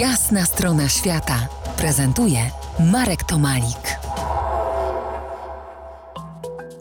Jasna strona świata prezentuje Marek Tomalik.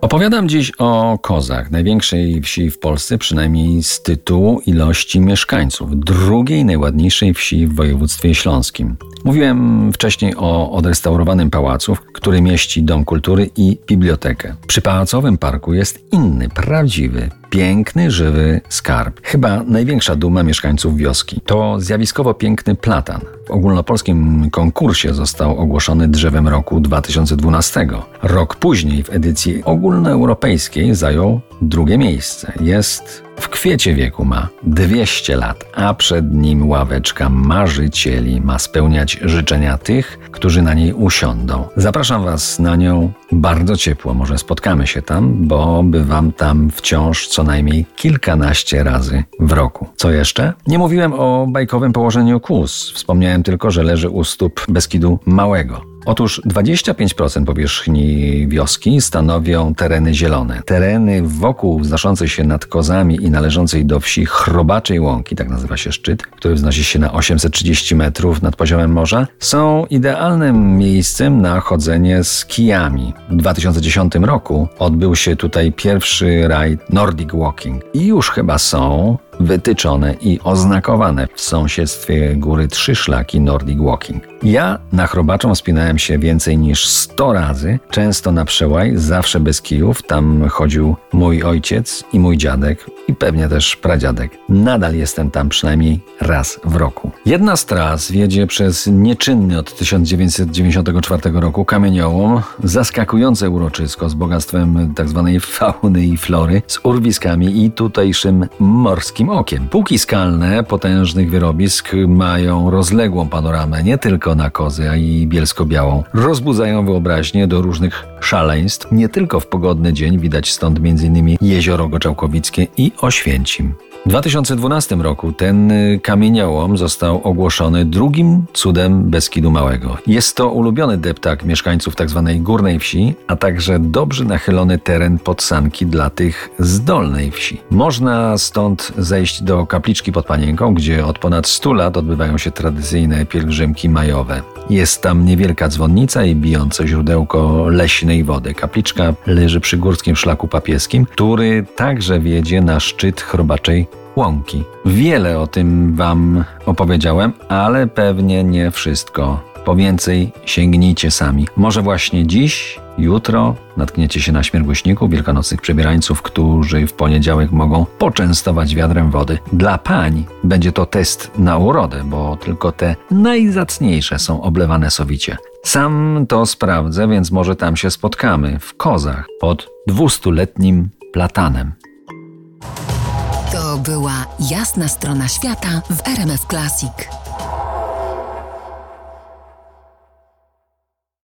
Opowiadam dziś o Kozach, największej wsi w Polsce, przynajmniej z tytułu ilości mieszkańców, drugiej najładniejszej wsi w województwie śląskim. Mówiłem wcześniej o odrestaurowanym pałacu, który mieści Dom Kultury i bibliotekę. Przy pałacowym parku jest inny, prawdziwy, piękny, żywy skarb. Chyba największa duma mieszkańców wioski. To zjawiskowo piękny platan. W ogólnopolskim konkursie został ogłoszony drzewem roku 2012. Rok później w edycji ogólnoeuropejskiej zajął drugie miejsce. Jest w kwiecie wieku ma 200 lat, a przed nim ławeczka marzycieli ma spełniać życzenia tych, którzy na niej usiądą. Zapraszam Was na nią bardzo ciepło. Może spotkamy się tam, bo bywam tam wciąż co najmniej kilkanaście razy w roku. Co jeszcze? Nie mówiłem o bajkowym położeniu kłus. Wspomniałem tylko, że leży u stóp Beskidu Małego. Otóż 25% powierzchni wioski stanowią tereny zielone. Tereny wokół wznoszącej się nad kozami i należącej do wsi Chrobaczej Łąki, tak nazywa się szczyt, który wznosi się na 830 metrów nad poziomem morza, są idealnym miejscem na chodzenie z kijami. W 2010 roku odbył się tutaj pierwszy rajd Nordic Walking i już chyba są wytyczone i oznakowane w sąsiedztwie góry trzy szlaki Nordic Walking. Ja na chrobaczą wspinałem się więcej niż 100 razy, często na przełaj, zawsze bez kijów. Tam chodził mój ojciec i mój dziadek i pewnie też pradziadek. Nadal jestem tam przynajmniej raz w roku. Jedna z tras wiedzie przez nieczynny od 1994 roku kamieniołom, zaskakujące uroczysko z bogactwem tzw. Tak fauny i flory, z urwiskami i tutejszym morskim okiem. Półki skalne potężnych wyrobisk mają rozległą panoramę nie tylko na kozy, a i bielsko-białą. Rozbudzają wyobraźnię do różnych szaleństw. Nie tylko w pogodny dzień widać stąd m.in. jezioro Goczałkowickie i Oświęcim. W 2012 roku ten y, kamieniołom został ogłoszony drugim cudem Beskidu Małego. Jest to ulubiony deptak mieszkańców tzw. Tak górnej wsi, a także dobrze nachylony teren podsanki dla tych z dolnej wsi. Można stąd zejść do kapliczki pod Panienką, gdzie od ponad 100 lat odbywają się tradycyjne pielgrzymki majowe. Jest tam niewielka dzwonnica i bijące źródełko leśnej wody. Kapliczka leży przy górskim szlaku papieskim, który także wiedzie na szczyt chrobaczej łąki. Wiele o tym Wam opowiedziałem, ale pewnie nie wszystko. Po więcej sięgnijcie sami. Może właśnie dziś, jutro natkniecie się na śmierguśników, wielkanocnych przebierańców, którzy w poniedziałek mogą poczęstować wiadrem wody. Dla pań będzie to test na urodę, bo tylko te najzacniejsze są oblewane sowicie. Sam to sprawdzę, więc może tam się spotkamy w kozach pod dwustuletnim platanem. To była jasna strona świata w RMF Classic.